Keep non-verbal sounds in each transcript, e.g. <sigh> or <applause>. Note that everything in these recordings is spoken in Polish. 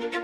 Dzień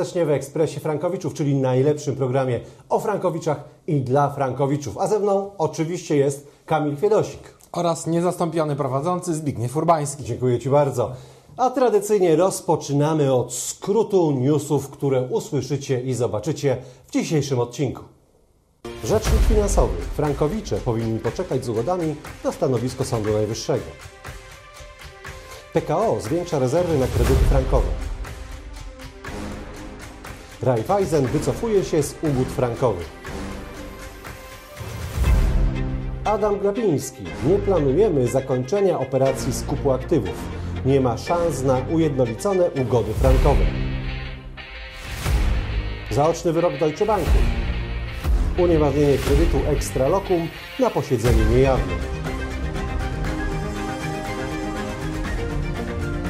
serdecznie w Ekspresie Frankowiczów, czyli najlepszym programie o Frankowiczach i dla Frankowiczów. A ze mną oczywiście jest Kamil Kwiedosik. oraz niezastąpiony prowadzący Zbigniew Urbański. Dziękuję Ci bardzo. A tradycyjnie rozpoczynamy od skrótu newsów, które usłyszycie i zobaczycie w dzisiejszym odcinku. Rzecznik finansowy. Frankowicze powinni poczekać z ugodami na stanowisko Sądu Najwyższego. PKO zwiększa rezerwy na kredyty frankowe. Raiffeisen wycofuje się z ugód frankowych. Adam Glapiński. Nie planujemy zakończenia operacji skupu aktywów. Nie ma szans na ujednolicone ugody frankowe. Zaoczny wyrok Deutsche Banku. Unieważnienie kredytu Extralocum na posiedzeniu niejawnym.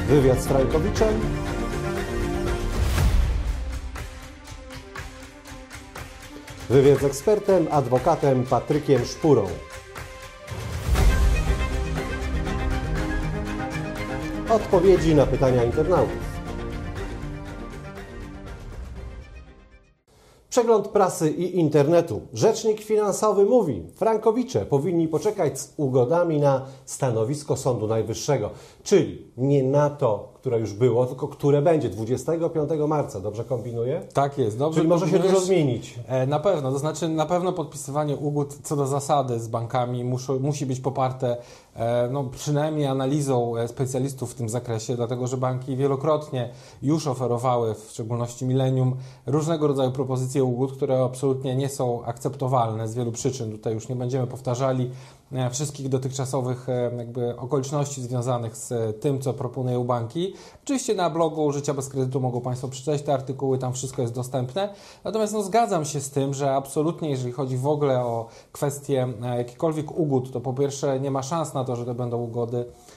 Wywiad z Frankowiczem. Wywiad z ekspertem, adwokatem Patrykiem Szpurą. Odpowiedzi na pytania internautów. Przegląd prasy i internetu. Rzecznik finansowy mówi, frankowicze powinni poczekać z ugodami na stanowisko Sądu Najwyższego, czyli nie na to, które już było, tylko które będzie 25 marca. Dobrze kombinuję? Tak jest, dobrze. Czyli może się dużo zmienić. E, Na pewno, to znaczy na pewno podpisywanie ugód co do zasady z bankami muszą, musi być poparte e, no, przynajmniej analizą e, specjalistów w tym zakresie, dlatego że banki wielokrotnie już oferowały, w szczególności Millennium, różnego rodzaju propozycje ugód, które absolutnie nie są akceptowalne z wielu przyczyn. Tutaj już nie będziemy powtarzali wszystkich dotychczasowych e, jakby okoliczności związanych z e, tym, co proponują banki. Oczywiście na blogu Życia bez kredytu mogą Państwo przeczytać te artykuły, tam wszystko jest dostępne. Natomiast no, zgadzam się z tym, że absolutnie, jeżeli chodzi w ogóle o kwestie e, jakichkolwiek ugód, to po pierwsze nie ma szans na to, że to będą ugody e,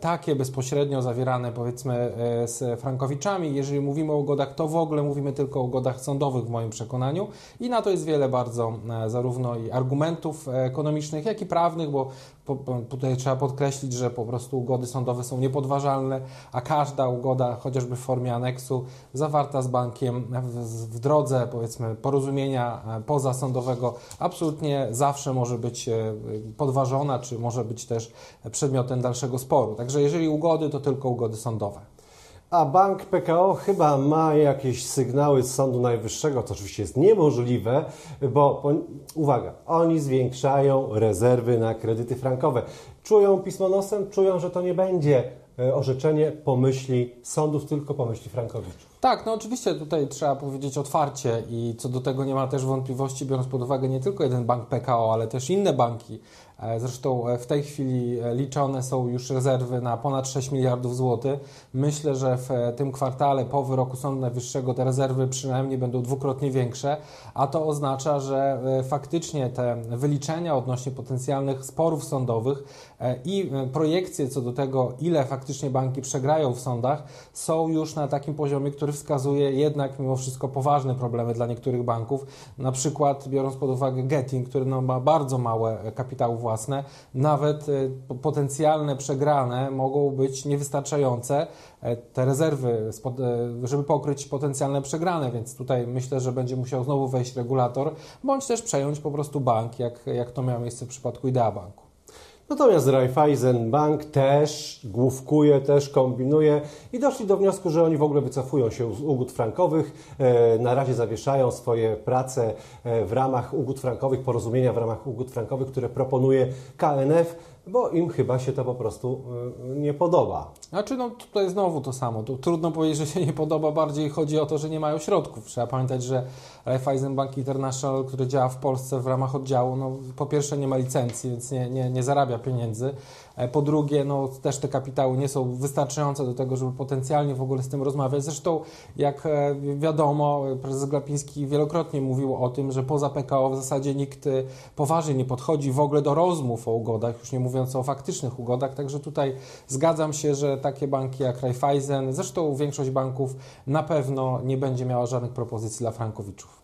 takie bezpośrednio zawierane powiedzmy e, z frankowiczami. Jeżeli mówimy o ugodach, to w ogóle mówimy tylko o ugodach sądowych w moim przekonaniu i na to jest wiele bardzo e, zarówno i argumentów e, ekonomicznych, jak i prawnych, bo po, po, tutaj trzeba podkreślić, że po prostu ugody sądowe są niepodważalne, a każda ugoda, chociażby w formie aneksu, zawarta z bankiem w, w drodze powiedzmy porozumienia e, pozasądowego, absolutnie zawsze może być e, podważona, czy może być też przedmiotem dalszego sporu. Także jeżeli ugody, to tylko ugody sądowe. A bank PKO chyba ma jakieś sygnały z Sądu Najwyższego, to oczywiście jest niemożliwe, bo uwaga, oni zwiększają rezerwy na kredyty frankowe. Czują pismo nosem, czują, że to nie będzie e, orzeczenie pomyśli sądów, tylko pomyśli frankowiczów. Tak, no oczywiście tutaj trzeba powiedzieć otwarcie i co do tego nie ma też wątpliwości, biorąc pod uwagę nie tylko jeden bank PKO, ale też inne banki. E, Zresztą e, w tej chwili e, liczone są już rezerwy na ponad 6 miliardów złotych. Myślę, że w tym kwartale po wyroku Sądu Najwyższego te rezerwy przynajmniej będą dwukrotnie większe, a to oznacza, że faktycznie te wyliczenia odnośnie potencjalnych sporów sądowych i projekcje co do tego, ile faktycznie banki przegrają w sądach, są już na takim poziomie, który wskazuje jednak mimo wszystko poważne problemy dla niektórych banków. Na przykład biorąc pod uwagę Getting, który no, ma bardzo małe e, kapitały własne, nawet e, po- potencjalne przegrane mogą być niewystarczające e, te rezerwy, e, żeby pokryć potencjalne przegrane, więc tutaj myślę, że będzie musiał znowu wejść regulator, bądź też przejąć po prostu bank, jak, jak to miało miejsce w przypadku Idea Banku. Natomiast Raiffeisen Bank też główkuje, też kombinuje i doszli do wniosku, że oni w ogóle wycofują się z ugód frankowych. E, Na razie zawieszają swoje prace e, w ramach ugód frankowych, porozumienia w ramach ugód frankowych, które proponuje KNF, bo im chyba się to po prostu e, nie podoba. Znaczy, no tutaj znowu to samo. Tu trudno powiedzieć, że się nie podoba. Bardziej chodzi o to, że nie mają środków. Trzeba pamiętać, że Raiffeisen Bank International, który działa w Polsce w ramach oddziału, no po pierwsze nie ma licencji, więc nie, nie, nie zarabia pieniędzy, po drugie, no, też te kapitały nie są wystarczające do tego, żeby potencjalnie w ogóle z tym rozmawiać. Zresztą, jak e, wiadomo, prezes Glapiński wielokrotnie mówił o tym, że poza PKO w zasadzie nikt poważnie nie podchodzi w ogóle do rozmów o ugodach, już nie mówiąc o faktycznych ugodach. Także tutaj zgadzam się, że takie banki jak Raiffeisen, zresztą większość banków na pewno nie będzie miała żadnych propozycji dla frankowiczów.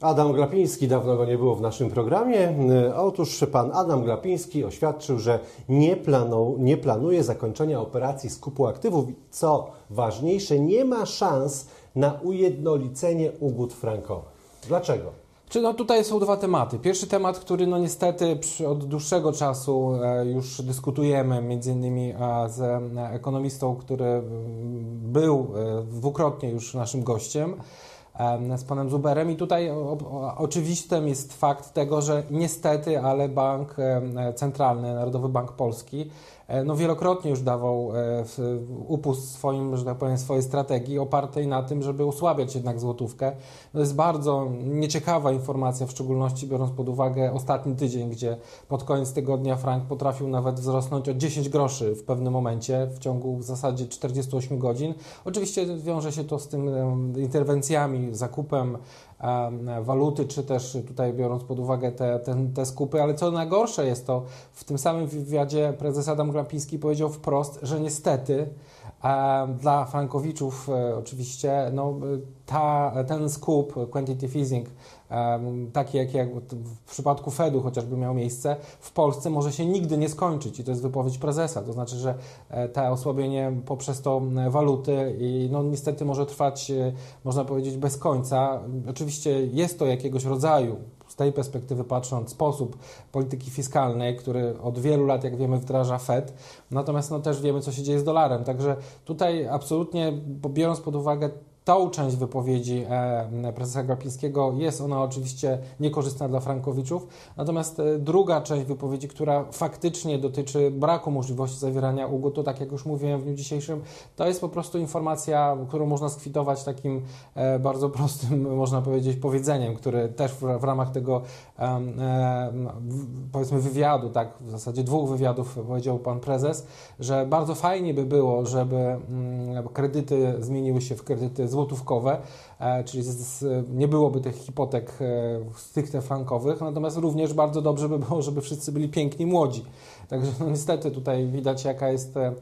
Adam Glapiński, dawno go nie było w naszym programie. E, otóż pan Adam Glapiński oświadczył, że nie, planu, nie planuje zakończenia operacji skupu aktywów. Co ważniejsze, nie ma szans na ujednolicenie ugód frankowych. Dlaczego? Czy no tutaj są dwa tematy. Pierwszy temat, który no niestety od dłuższego czasu e, już dyskutujemy, między innymi z e, ekonomistą, który był dwukrotnie już naszym gościem, z panem Zuberem. I tutaj oczywistym jest fakt tego, że niestety, ale bank centralny, Narodowy Bank Polski no wielokrotnie już dawał e, upust swoim, że tak powiem, swojej strategii opartej na tym, żeby osłabiać jednak złotówkę. To jest bardzo nieciekawa informacja, w szczególności biorąc pod uwagę ostatni tydzień, gdzie pod koniec tygodnia frank potrafił nawet wzrosnąć o 10 groszy w pewnym momencie w ciągu w zasadzie 48 godzin. Oczywiście wiąże się to z tym interwencjami, zakupem waluty, czy też tutaj biorąc pod uwagę te, te, te skupy, ale co najgorsze jest to, w tym samym wywiadzie prezes Adam Glapiński powiedział wprost, że niestety dla frankowiczów e, oczywiście no, ta, ten skup quantitative easing, taki jak, w przypadku Fedu chociażby miał miejsce, w Polsce może się nigdy nie skończyć i to jest wypowiedź prezesa, to znaczy, że e, to osłabienie poprzez to waluty i no niestety może trwać, e, można powiedzieć, bez końca. Oczywiście jest to jakiegoś rodzaju z tej perspektywy patrząc, sposób polityki fiskalnej, który od wielu lat, jak wiemy, wdraża Fed, natomiast no, też wiemy, co się dzieje z dolarem. Także tutaj absolutnie, biorąc pod uwagę tą część wypowiedzi e, prezesa Grapińskiego jest ona oczywiście niekorzystna dla frankowiczów, natomiast e, druga część wypowiedzi, która faktycznie dotyczy braku możliwości zawierania ugód, to tak jak już mówiłem w dniu dzisiejszym, to jest po prostu informacja, którą można skwitować takim e, bardzo prostym, <laughs> można powiedzieć, powiedzeniem, które też w ramach tego powiedzmy wywiadu, tak, w zasadzie dwóch wywiadów powiedział pan prezes, że bardzo fajnie by było, żeby kredyty zmieniły się w kredyty złotówkowe, e, czyli nie byłoby tych hipotek e, stricte frankowych, natomiast również bardzo dobrze by było, żeby wszyscy byli piękni, młodzi. Także no niestety tutaj widać, jaka jest e,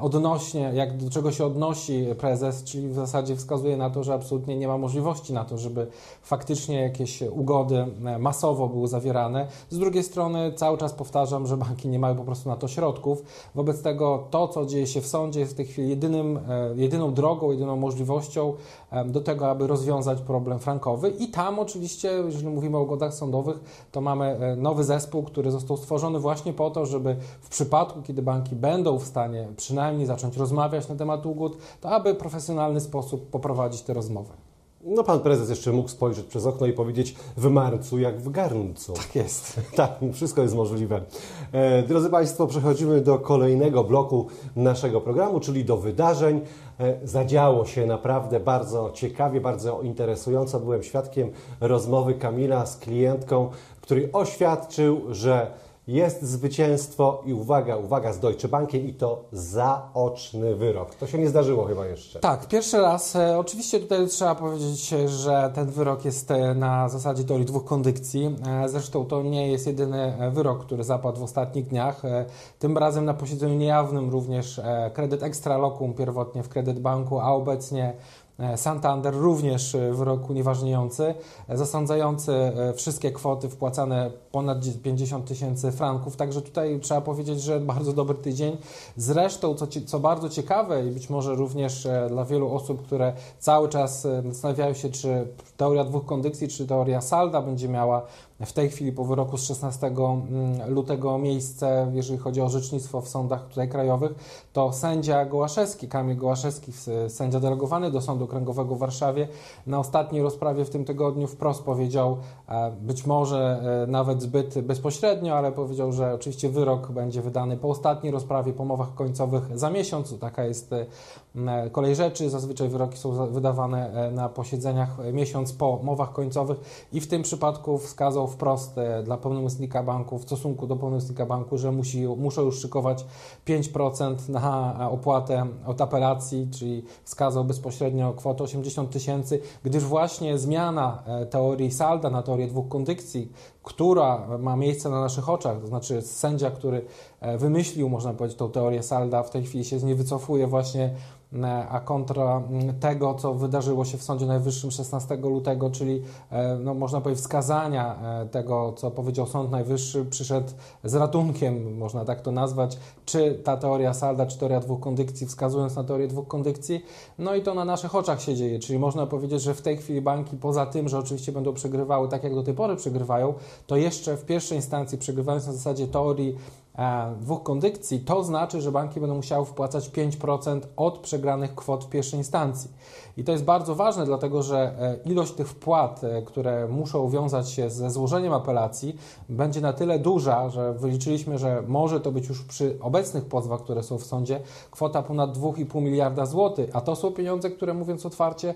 odnośnie, jak do czego się odnosi prezes, czyli w zasadzie wskazuje na to, że absolutnie nie ma możliwości na to, żeby faktycznie jakieś ugody masowo były zawierane. Z drugiej strony cały czas powtarzam, że banki nie mają po prostu na to środków. Wobec tego to, co dzieje się w sądzie jest w tej chwili jedynym, jedyną drogą, jedyną możliwością do tego, aby rozwiązać problem frankowy i tam oczywiście, jeżeli mówimy o ugodach sądowych, to mamy nowy zespół, który został stworzony właśnie po to, żeby w przypadku, kiedy banki będą w stanie przynajmniej zacząć rozmawiać na temat ugód, to aby w profesjonalny sposób poprowadzić te rozmowy. No pan prezes jeszcze mógł spojrzeć przez okno i powiedzieć w marcu jak w garncu. Tak jest. <laughs> tak, wszystko jest możliwe. E, drodzy Państwo, przechodzimy do kolejnego bloku naszego programu, czyli do wydarzeń. E, zadziało się naprawdę bardzo ciekawie, bardzo interesująco. Byłem świadkiem rozmowy Kamila z klientką, który oświadczył, że jest zwycięstwo i uwaga, uwaga z Deutsche Bankiem i to zaoczny wyrok. To się nie zdarzyło chyba jeszcze. Tak, pierwszy raz. E, oczywiście tutaj trzeba powiedzieć, że ten wyrok jest e, na zasadzie teorii dwóch kondycji. E, zresztą to nie jest jedyny wyrok, który zapadł w ostatnich dniach. Tym razem na posiedzeniu niejawnym również kredyt Extra Locum pierwotnie w Kredyt Banku, a obecnie E, Santander również e, wyrok unieważniający, e, zasądzający wszystkie kwoty wpłacane ponad 50 tysięcy franków. Także tutaj trzeba powiedzieć, że bardzo dobry tydzień. Zresztą, co, co bardzo ciekawe i być może również dla wielu osób, które cały czas zastanawiają się, czy teoria dwóch kondycji, czy teoria salda będzie miała w tej chwili po wyroku z 16 mm, lutego miejsce, jeżeli chodzi o orzecznictwo w sądach tutaj krajowych, to sędzia Gołaszewski, Kamil Gołaszewski, sędzia delegowany do Sądu Okręgowego w Warszawie, na ostatniej rozprawie w tym tygodniu wprost powiedział, e, być może e, nawet zbyt bezpośrednio, ale powiedział, że oczywiście wyrok będzie wydany po ostatniej rozprawie, po mowach końcowych za miesiąc. Taka jest e, kolej rzeczy. Zazwyczaj wyroki są wydawane na posiedzeniach miesiąc po mowach końcowych i w tym przypadku wskazał wprost dla pełnomocnika banku w stosunku do pełnomocnika banku, że musi, muszą już szykować 5% na opłatę od apelacji, czyli wskazał bezpośrednio kwotę 80 tysięcy, gdyż właśnie zmiana teorii salda na teorię dwóch kondycji, która ma miejsce na naszych oczach, to znaczy sędzia, który wymyślił, można powiedzieć, tą teorię salda, w tej chwili się z niej wycofuje właśnie E, a kontra mm, tego, co wydarzyło się w Sądzie Najwyższym 16 lutego, czyli e, no, można powiedzieć wskazania e, tego, co powiedział Sąd Najwyższy, przyszedł z ratunkiem, można tak to nazwać, czy ta teoria Salda, czy teoria dwóch kondykcji, wskazując na teorię dwóch kondykcji, no i to na naszych oczach się dzieje, czyli można powiedzieć, że w tej chwili banki, poza tym, że oczywiście będą przegrywały tak, jak do tej pory przegrywają, to jeszcze w pierwszej instancji przegrywając na zasadzie teorii E, dwóch kondykcji, to znaczy, że banki będą musiały wpłacać 5% od przegranych kwot w pierwszej instancji. I to jest bardzo ważne, dlatego że e, ilość tych wpłat, e, które muszą wiązać się ze złożeniem apelacji, będzie na tyle duża, że wyliczyliśmy, że może to być już przy obecnych pozwach, które są w sądzie, kwota ponad 2,5 miliarda złotych, a to są pieniądze, które mówiąc otwarcie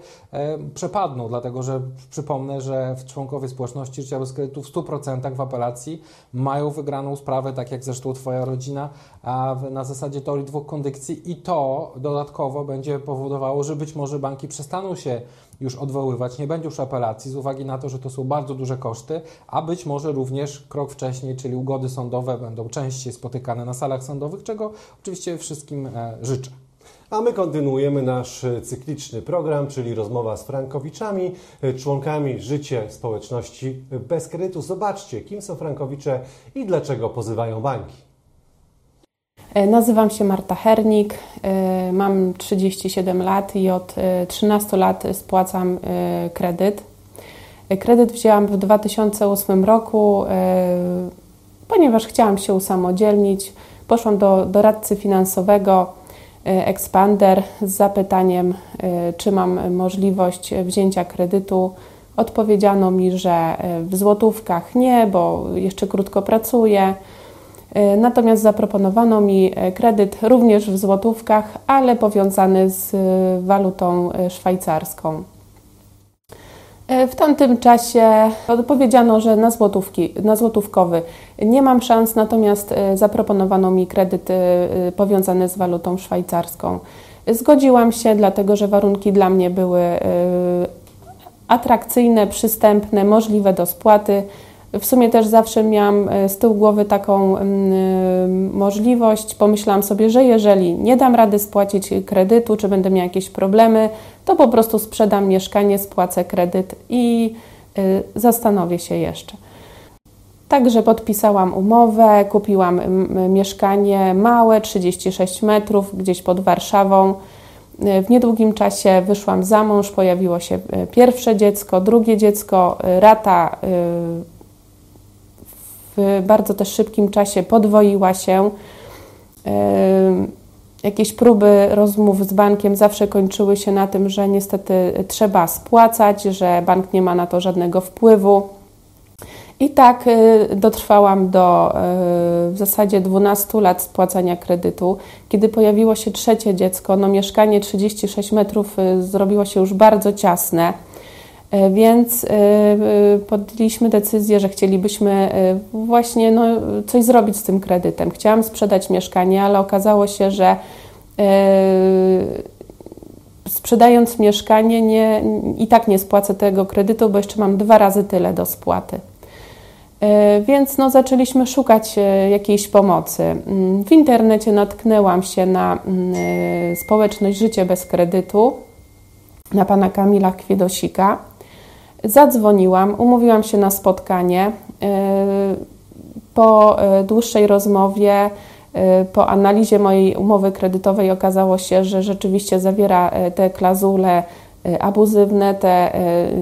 przepadną, dlatego że przypomnę, że członkowie społeczności życia bez kredytu w 100% w apelacji mają wygraną sprawę, tak jak zresztą Twoja rodzina, a na zasadzie teorii dwóch kondykcji i to dodatkowo będzie powodowało, że być może banki przestaną się już odwoływać, nie będzie już apelacji z uwagi na to, że to są bardzo duże koszty, a być może również krok wcześniej, czyli ugody sądowe będą częściej spotykane na salach sądowych, czego oczywiście wszystkim e, życzę. A my kontynuujemy nasz cykliczny program, czyli rozmowa z Frankowiczami, członkami życie społeczności bez kredytu. Zobaczcie, kim są Frankowicze i dlaczego pozywają banki. E, nazywam się Marta Hernik, e, mam 37 lat i od 13 e, lat spłacam kredyt. Kredyt wzięłam w 2008 roku, ponieważ chciałam się usamodzielnić. Poszłam do doradcy finansowego Expander z zapytaniem, czy mam możliwość wzięcia kredytu. Odpowiedziano mi, że w złotówkach nie, bo jeszcze krótko pracuję. Natomiast zaproponowano mi kredyt również w złotówkach, ale powiązany z walutą szwajcarską. W tamtym czasie odpowiedziano, że na, złotówki, na złotówkowy nie mam szans, natomiast e, zaproponowano mi kredyt e, powiązany z walutą szwajcarską. Zgodziłam się, dlatego że warunki dla mnie były e, atrakcyjne, przystępne, możliwe do spłaty. W sumie też zawsze miałam z tyłu głowy taką możliwość. Pomyślałam sobie, że jeżeli nie dam rady spłacić kredytu, czy będę miała jakieś problemy, to po prostu sprzedam mieszkanie, spłacę kredyt i y, zastanowię się jeszcze. Także podpisałam umowę, kupiłam mieszkanie małe, 36 metrów, gdzieś pod Warszawą. W niedługim czasie wyszłam za mąż, pojawiło się pierwsze dziecko, drugie dziecko, rata w bardzo też szybkim czasie podwoiła się. Jakieś próby rozmów z bankiem zawsze kończyły się na tym, że niestety trzeba spłacać, że bank nie ma na to żadnego wpływu. I tak y, dotrwałam do y, w zasadzie 12 lat spłacania kredytu. Kiedy pojawiło się trzecie dziecko, no mieszkanie 36 metrów zrobiło się już bardzo ciasne. E, więc e, e, podjęliśmy decyzję, że chcielibyśmy właśnie no, coś zrobić z tym kredytem. Chciałam sprzedać mieszkanie, ale okazało się, że sprzedając mieszkanie nie, i tak nie spłacę tego kredytu, bo jeszcze mam dwa razy tyle do spłaty. Więc no, zaczęliśmy szukać jakiejś pomocy. Mm, w internecie natknęłam się na mm, społeczność Życie bez kredytu, na pana Kamila Kwiedosika. Zadzwoniłam, umówiłam się na spotkanie. E, po e, dłuższej rozmowie, e, po analizie mojej umowy kredytowej okazało się, że rzeczywiście zawiera te klauzule abuzywne, te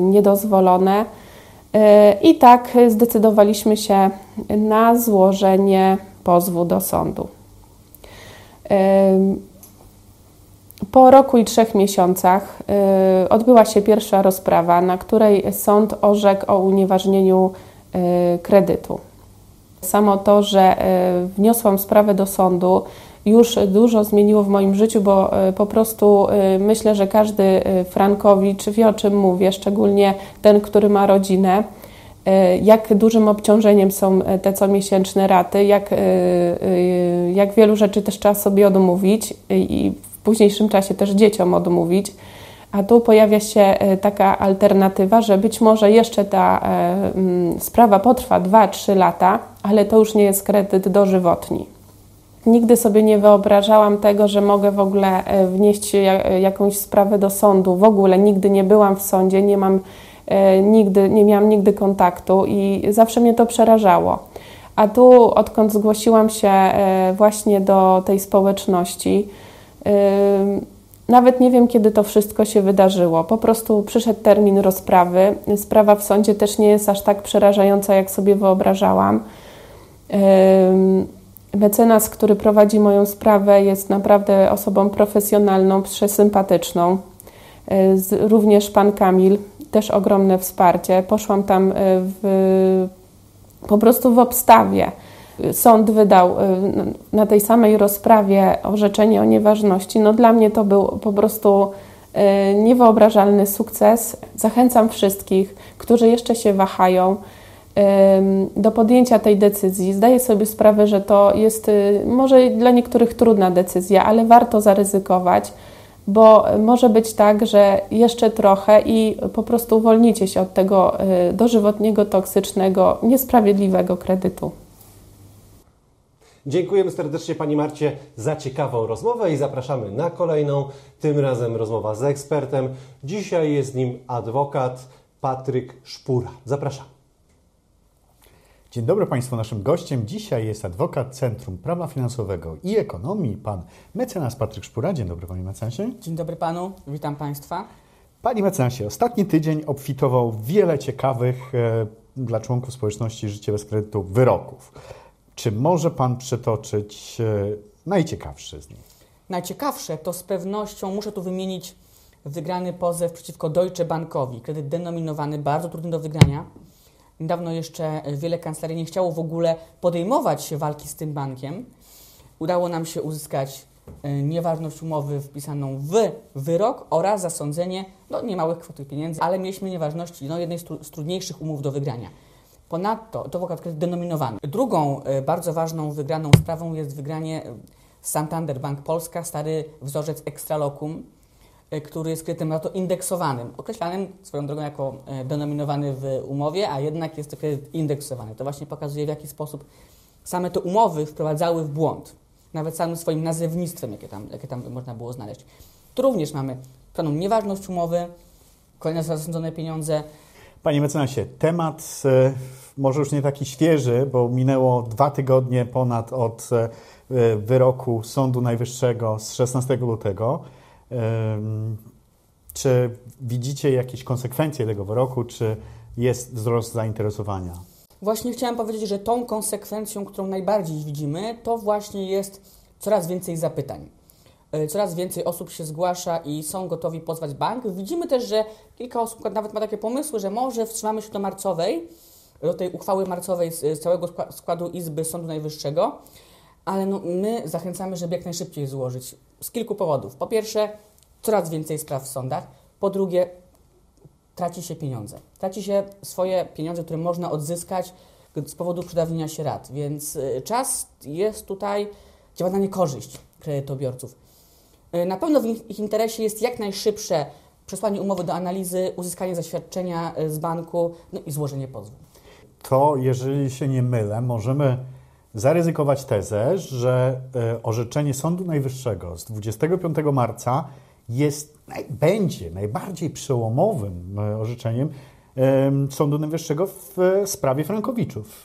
niedozwolone. I tak zdecydowaliśmy się na złożenie pozwu do sądu. Po roku i trzech miesiącach y, odbyła się pierwsza rozprawa, na której sąd orzekł o unieważnieniu y, kredytu. Samo to, że y, wniosłam sprawę do sądu, już dużo zmieniło w moim życiu, bo po prostu myślę, że każdy Frankowicz wie o czym mówię, szczególnie ten, który ma rodzinę. jak dużym obciążeniem są te comiesięczne raty, jak, jak wielu rzeczy też trzeba sobie odmówić i późniejszym czasie też dzieciom odmówić. A tu pojawia się taka alternatywa, że być może jeszcze ta mm, sprawa potrwa 2-3 lata, ale to już nie jest kredyt dożywotni. Nigdy sobie nie wyobrażałam tego, że mogę w ogóle e, wnieść jakąś sprawę do sądu. W ogóle nigdy nie byłam w sądzie, nie mam e, nigdy, nie miałam nigdy kontaktu i zawsze mnie to przerażało. A tu, odkąd zgłosiłam się e, właśnie do tej społeczności, nawet nie wiem, kiedy to wszystko się wydarzyło. Po prostu przyszedł termin rozprawy. Sprawa w sądzie też nie jest aż tak przerażająca, jak sobie wyobrażałam. Mecenas, który prowadzi moją sprawę, jest naprawdę osobą profesjonalną, przesympatyczną. E, również pan Kamil, też ogromne wsparcie. Poszłam tam e, w, po prostu w obstawie. Sąd wydał e, na tej samej rozprawie orzeczenie o nieważności. No dla mnie to był po prostu niewyobrażalny sukces. Zachęcam wszystkich, którzy jeszcze się wahają, do podjęcia tej decyzji. Zdaję sobie sprawę, że to jest y, może dla niektórych trudna decyzja, ale warto zaryzykować, bo może być tak, że jeszcze trochę i po prostu uwolnicie się od tego y, dożywotniego, toksycznego, niesprawiedliwego kredytu. Dziękujemy serdecznie Pani Marcie za ciekawą rozmowę i zapraszamy na kolejną, tym razem rozmowa z ekspertem. Dzisiaj jest nim adwokat Patryk Szpura. Zapraszam. Dzień dobry Państwu. Naszym gościem dzisiaj jest adwokat Centrum Prawa Finansowego i Ekonomii, pan mecenas Patryk Szpura. Dzień dobry Panie mecenasie. Dzień dobry Panu, witam Państwa. Panie mecenasie, ostatni tydzień obfitował wiele ciekawych e, dla członków społeczności Życie bez kredytu wyroków. Czy może Pan przytoczyć e, najciekawsze z nich? Najciekawsze to z pewnością muszę tu wymienić wygrany pozew przeciwko Deutsche Bankowi. Kredyt denominowany, bardzo trudny do wygrania Niedawno jeszcze wiele kancelarii nie chciało w ogóle podejmować się walki z tym bankiem. Udało nam się uzyskać e, nieważność umowy wpisaną w wyrok oraz zasądzenie no, niemałych kwot pieniędzy, ale mieliśmy nieważności no, jednej z trudniejszych umów do wygrania. Ponadto to w kredyt denominowany. Drugą e, bardzo ważną wygraną sprawą jest wygranie e, Santander Bank Polska, stary wzorzec Extralocum, E, który jest kredytem na to indeksowanym, określanym swoją drogą jako denominowany w umowie, a jednak jest to kredyt indeksowany. To właśnie pokazuje, w jaki sposób same te umowy wprowadzały w błąd, nawet samym swoim nazewnictwem, jakie tam, jakie tam można było znaleźć. Tu również mamy pewną nieważność umowy, kolejne zasądzone pieniądze. Panie mecenasie, temat e, może już nie taki świeży, bo minęło dwa tygodnie ponad od wyroku Sądu Najwyższego z 16 lutego. Czy widzicie jakieś konsekwencje tego wyroku, czy jest wzrost zainteresowania? Właśnie chciałem powiedzieć, że tą konsekwencją, którą najbardziej widzimy, to właśnie jest coraz więcej zapytań. E, coraz więcej osób się zgłasza i są gotowi pozwać bank. Widzimy też, że kilka osób nawet ma takie pomysły, że może wstrzymamy się do marcowej, do tej uchwały marcowej z całego składu Izby Sądu Najwyższego, ale no, my zachęcamy, żeby jak najszybciej złożyć z kilku powodów. Po pierwsze, coraz więcej spraw w sądach. Po drugie, traci się pieniądze. Traci się swoje pieniądze, które można odzyskać z powodu przedawnienia się rat, więc y, czas jest tutaj, działa na niekorzyść kredytobiorców. Y, na pewno w ich interesie jest jak najszybsze przesłanie umowy do analizy, uzyskanie zaświadczenia y, z banku no i złożenie pozwu. To, jeżeli się nie mylę, możemy zaryzykować tezę, że e, orzeczenie Sądu Najwyższego z 25 marca jest, będzie najbardziej przełomowym e, orzeczeniem Sądu Najwyższego w e, sprawie Frankowiczów,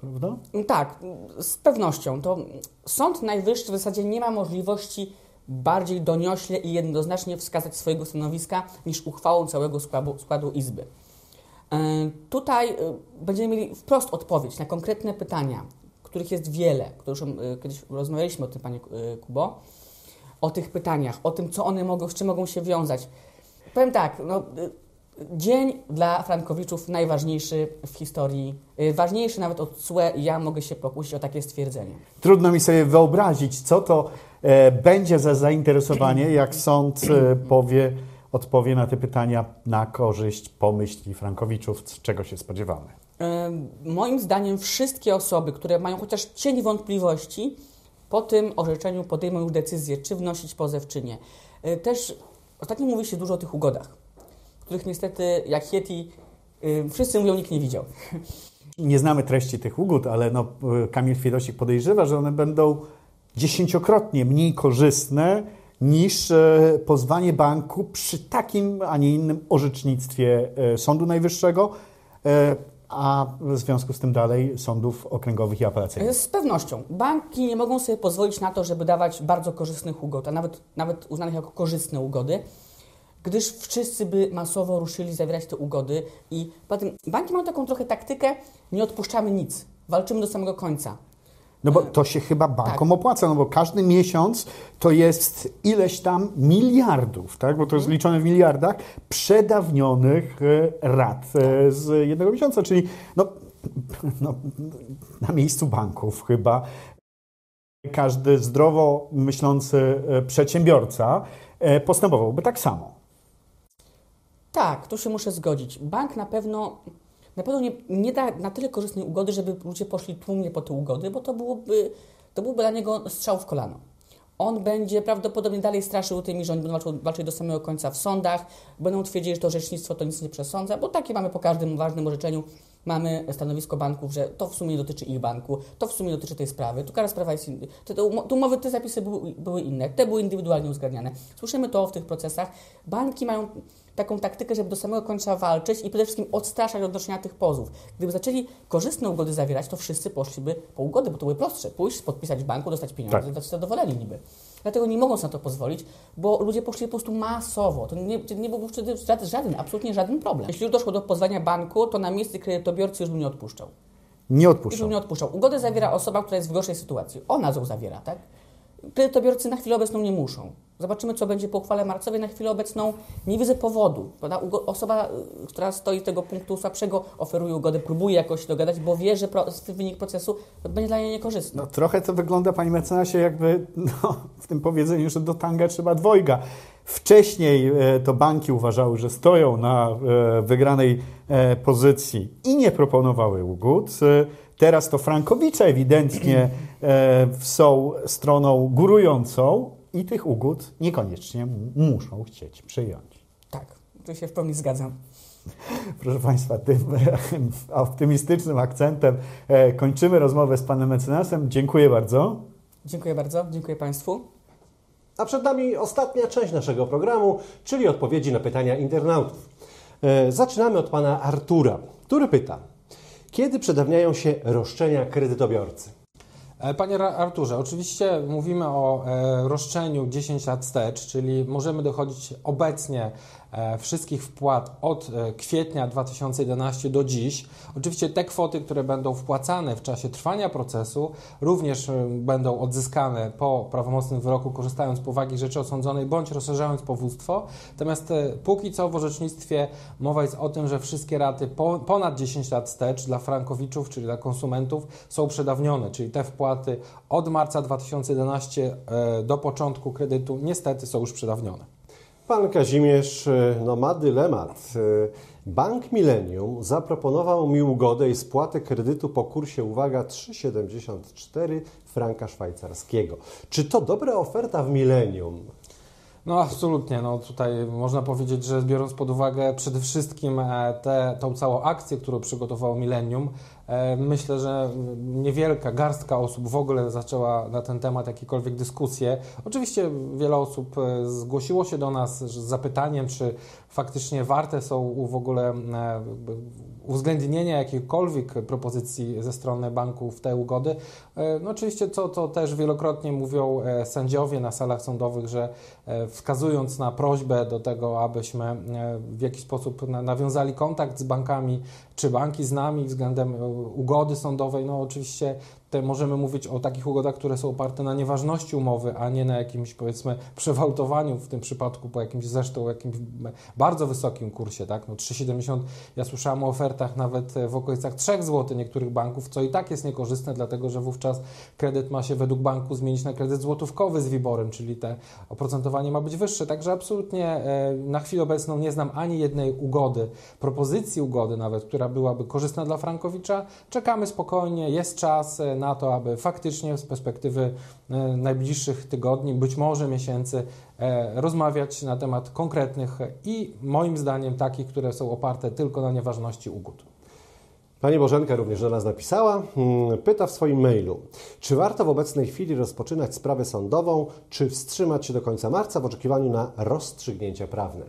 prawda? Tak, z pewnością. To Sąd Najwyższy w zasadzie nie ma możliwości bardziej doniośle i jednoznacznie wskazać swojego stanowiska niż uchwałą całego składu, składu Izby. Tutaj będziemy mieli wprost odpowiedź na konkretne pytania których jest wiele, które już kiedyś rozmawialiśmy o tym, Panie y, Kubo, o tych pytaniach, o tym, co one mogą, z czym mogą się wiązać. Powiem tak, no, dzień dla Frankowiczów najważniejszy w historii, ważniejszy nawet od CUE i ja mogę się pokusić o takie stwierdzenie. Trudno mi sobie wyobrazić, co to e, będzie za zainteresowanie, jak sąd e, powie, odpowie na te pytania na korzyść pomyśli Frankowiczów, czego się spodziewamy. Moim zdaniem wszystkie osoby, które mają chociaż cień wątpliwości, po tym orzeczeniu podejmą już decyzję, czy wnosić pozew, czy nie. E, też ostatnio mówi się dużo o tych ugodach, których niestety jak Yeti wszyscy mówią, nikt nie widział. Nie znamy treści tych ugód, ale no, Kamil Chwiedosik podejrzewa, że one będą dziesięciokrotnie mniej korzystne niż e, pozwanie banku przy takim, a nie innym orzecznictwie e, Sądu Najwyższego, e, a w związku z tym dalej sądów okręgowych i apelacyjnych. Z pewnością. Banki nie mogą sobie pozwolić na to, żeby dawać bardzo korzystnych ugod, a nawet, nawet uznanych jako korzystne ugody, gdyż wszyscy by masowo ruszyli zawierać te ugody i potem banki mają taką trochę taktykę, nie odpuszczamy nic, walczymy do samego końca. No bo to się chyba bankom tak. opłaca, no bo każdy miesiąc to jest ileś tam miliardów, tak? bo to jest mhm. liczone w miliardach, przedawnionych e, rat e, z jednego miesiąca, czyli no, <laughs> no, na miejscu banków chyba każdy zdrowo myślący e, przedsiębiorca postępowałby tak samo. Tak, tu się muszę zgodzić. Bank na pewno na pewno nie, nie da na tyle korzystnej ugody, żeby ludzie poszli tłumnie po te ugody, bo to byłoby, to byłby dla niego strzał w kolano. On będzie prawdopodobnie dalej straszył tymi, że oni będą walczyć, walczyć do samego końca w sądach, będą twierdzić, że to orzecznictwo to nic nie przesądza, bo takie mamy po każdym ważnym orzeczeniu, mamy stanowisko banków, że to w sumie nie dotyczy ich banku, to w sumie dotyczy tej sprawy, tu każda sprawa jest inna. Te, te, umowy, te zapisy były, były inne, te były indywidualnie uzgadniane. Słyszymy to w tych procesach. Banki mają taką taktykę, żeby do samego końca walczyć i przede wszystkim odstraszać od noszenia tych pozów. Gdyby zaczęli korzystne ugody zawierać, to wszyscy poszliby po ugody, bo to były prostsze. Pójść, podpisać w banku, dostać pieniądze, tak. zadowoleni niby. Dlatego nie mogą sobie na to pozwolić, bo ludzie poszli po prostu masowo. To nie, nie byłby wtedy żaden, żaden, absolutnie żaden problem. Jeśli już doszło do pozwania banku, to na miejsce kredytobiorcy już bym nie odpuszczał. Nie odpuszczał. Już bym nie odpuszczał. Ugodę zawiera osoba, która jest w gorszej sytuacji. Ona ją zawiera, tak? Kredytobiorcy na chwilę obecną nie muszą. Zobaczymy, co będzie po uchwale marcowej. Na chwilę obecną nie widzę powodu. Osoba, y, która stoi tego punktu słabszego, oferuje ugodę, próbuje jakoś dogadać, bo wie, że wynik procesu będzie dla niej niekorzystny. No, trochę to wygląda, panie mecenasie, jakby no, w tym powiedzeniu, że do tanga trzeba dwojga. Wcześniej e, to banki uważały, że stoją na e, wygranej e, pozycji i nie proponowały ugód. Teraz to frankowicze ewidentnie są stroną górującą i tych ugód niekoniecznie muszą chcieć przyjąć. Tak, tu się w pełni zgadzam. Proszę Państwa, tym <laughs> optymistycznym akcentem e, kończymy rozmowę z Panem Mecenasem. Dziękuję bardzo. Dziękuję bardzo, dziękuję Państwu. A przed nami ostatnia część naszego programu, czyli odpowiedzi na pytania internautów. E, zaczynamy od Pana Artura, który pyta, kiedy przedawniają się roszczenia kredytobiorcy? E, panie Arturze, oczywiście mówimy o e, roszczeniu 10 lat wstecz, czyli możemy dochodzić obecnie wszystkich wpłat od e, kwietnia 2011 do dziś. Oczywiście te kwoty, które będą wpłacane w czasie trwania procesu, również e, będą odzyskane po prawomocnym wyroku, korzystając z powagi rzeczy osądzonej bądź rozszerzając powództwo. Natomiast póki co w orzecznictwie mowa jest o tym, że wszystkie raty po, ponad 10 lat wstecz dla frankowiczów, czyli dla konsumentów, są przedawnione, czyli te wpłaty od marca 2011 do początku kredytu niestety są już przedawnione. Pan Kazimierz e, no, ma dylemat. E, Bank Millennium zaproponował mi ugodę i spłatę kredytu po kursie, uwaga, 3,74 franka szwajcarskiego. Czy to dobra oferta w Millennium? No absolutnie, no tutaj można powiedzieć, że biorąc pod uwagę przede wszystkim e, tę całą akcję, którą przygotowało Millennium, myślę, że niewielka garstka osób w ogóle zaczęła na ten temat jakiekolwiek dyskusje. Oczywiście wiele osób e, zgłosiło się do nas z zapytaniem, czy faktycznie warte są w ogóle e, uwzględnienia jakiejkolwiek propozycji ze strony banków w te ugody. No oczywiście, co to też wielokrotnie mówią sędziowie na salach sądowych, że wskazując na prośbę do tego, abyśmy w jakiś sposób nawiązali kontakt z bankami, czy banki z nami względem ugody sądowej, no oczywiście te możemy mówić o takich ugodach, które są oparte na nieważności umowy, a nie na jakimś powiedzmy przewalutowaniu w tym przypadku po jakimś zresztą jakimś bardzo wysokim kursie, tak? No 3,70 ja słyszałem o ofertach nawet w okolicach 3 zł niektórych banków, co i tak jest niekorzystne, dlatego że wówczas kredyt ma się według banku zmienić na kredyt złotówkowy z WIBORem, czyli te oprocentowanie ma być wyższe. Także absolutnie e, na chwilę obecną nie znam ani jednej ugody, propozycji ugody nawet, która byłaby korzystna dla Frankowicza. Czekamy spokojnie, jest czas e, na to, aby faktycznie z perspektywy e, najbliższych tygodni, być może miesięcy, rozmawiać na temat konkretnych i moim zdaniem takich, które są oparte tylko na nieważności ugód. Pani Bożenka również do nas napisała. Hmm, pyta w swoim mailu, czy warto w obecnej chwili rozpoczynać sprawę sądową, czy wstrzymać się do końca marca w oczekiwaniu na rozstrzygnięcia prawne?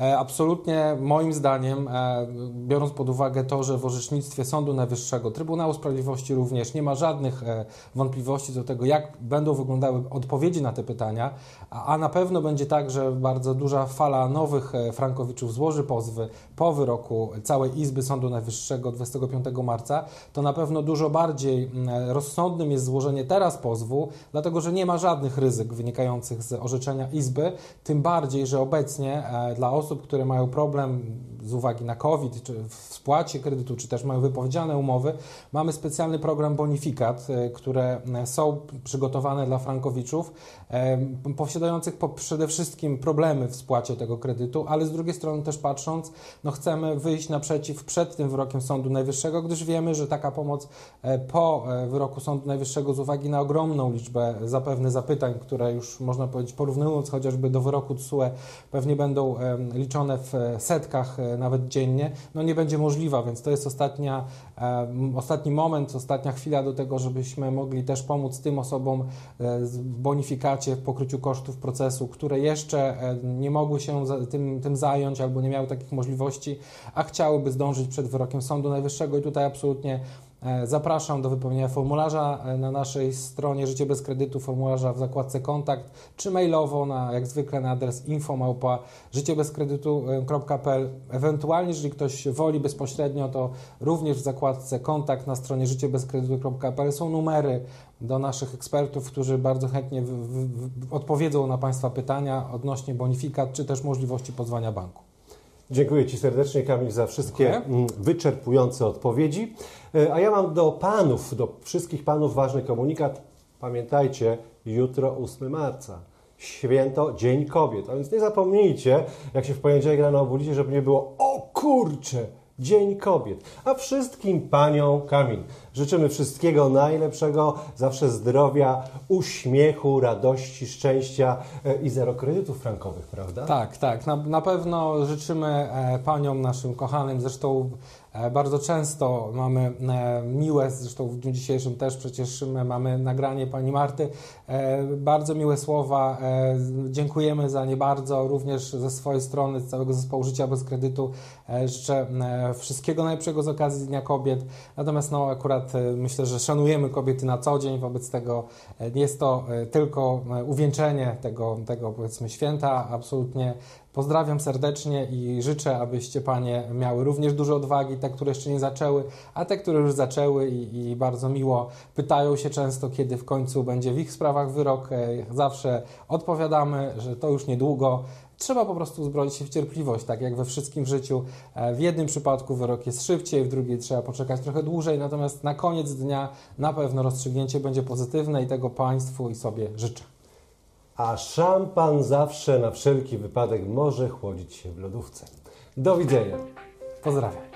E, absolutnie, moim zdaniem, e, biorąc pod uwagę to, że w orzecznictwie Sądu Najwyższego, Trybunału Sprawiedliwości również nie ma żadnych e, wątpliwości do tego, jak będą wyglądały odpowiedzi na te pytania, a na pewno będzie tak, że bardzo duża fala nowych Frankowiczów złoży pozwy po wyroku całej Izby Sądu Najwyższego 25 marca, to na pewno dużo bardziej rozsądnym jest złożenie teraz pozwu, dlatego że nie ma żadnych ryzyk wynikających z orzeczenia Izby, tym bardziej, że obecnie dla osób, osób, które mają problem z uwagi na COVID, czy w spłacie kredytu, czy też mają wypowiedziane umowy, mamy specjalny program bonifikat, e, które e, są przygotowane dla frankowiczów, e, posiadających przede wszystkim problemy w spłacie tego kredytu, ale z drugiej strony też patrząc, no chcemy wyjść naprzeciw przed tym wyrokiem Sądu Najwyższego, gdyż wiemy, że taka pomoc po wyroku Sądu Najwyższego z uwagi na ogromną liczbę zapewne zapytań, które już można powiedzieć porównując chociażby do wyroku TSUE pewnie będą liczone w setkach nawet dziennie, no nie będzie możliwa, więc to jest ostatnia, ostatni moment, ostatnia chwila do tego, żebyśmy mogli też pomóc tym osobom e, w bonifikacie, w pokryciu kosztów procesu, które jeszcze e, nie mogły się tym, tym zająć albo nie miały takich możliwości, a chciałyby zdążyć przed wyrokiem Sądu Najwyższego. I tutaj absolutnie E, zapraszam do wypełnienia formularza e, na naszej stronie Życie bez kredytu, formularza w zakładce kontakt, czy mailowo na, jak zwykle na adres info życiebezkredytu.pl. Ewentualnie, jeżeli ktoś woli bezpośrednio, to również w zakładce kontakt na stronie życiebezkredytu.pl są numery do naszych ekspertów, którzy bardzo chętnie w, w, w odpowiedzą na Państwa pytania odnośnie bonifikat, czy też możliwości pozwania banku. Dziękuję Ci serdecznie, Kamil, za wszystkie Dziękuję. Mm, wyczerpujące odpowiedzi. E, a ja mam do panów, do wszystkich panów ważny komunikat. Pamiętajcie, jutro 8 marca. Święto Dzień Kobiet. A więc nie zapomnijcie, jak się w poniedziałek rano obudzicie, żeby nie było o kurczę, Dzień Kobiet. A wszystkim paniom Kamil życzymy wszystkiego najlepszego, zawsze zdrowia, uśmiechu, radości, szczęścia e, i zero kredytów frankowych, prawda? Tak, tak. Na, na pewno życzymy e, paniom naszym kochanym, zresztą E, bardzo często mamy miłe, zresztą w dniu dzisiejszym też przecież my mamy nagranie pani Marty, bardzo miłe słowa. Dziękujemy za nie bardzo, również ze swojej strony, z całego zespołu Życia bez kredytu. Życzę wszystkiego najlepszego z okazji Dnia Kobiet. Natomiast no, akurat myślę, że szanujemy kobiety na co dzień, wobec tego jest to tylko uwieńczenie tego, tego powiedzmy święta. Absolutnie Pozdrawiam serdecznie i życzę, abyście Panie miały również dużo odwagi, te, które jeszcze nie zaczęły, a te, które już zaczęły i, i, bardzo miło pytają się często, kiedy w końcu będzie w ich sprawach wyrok. E, zawsze odpowiadamy, że to już niedługo. Trzeba po prostu uzbroić się w cierpliwość, tak jak we wszystkim w życiu. E, w jednym przypadku wyrok jest szybciej, w drugiej trzeba poczekać trochę dłużej, natomiast na koniec dnia na pewno rozstrzygnięcie będzie pozytywne i tego Państwu i sobie życzę a szampan zawsze na wszelki wypadek może chłodzić się w lodówce. Do widzenia. Pozdrawiam.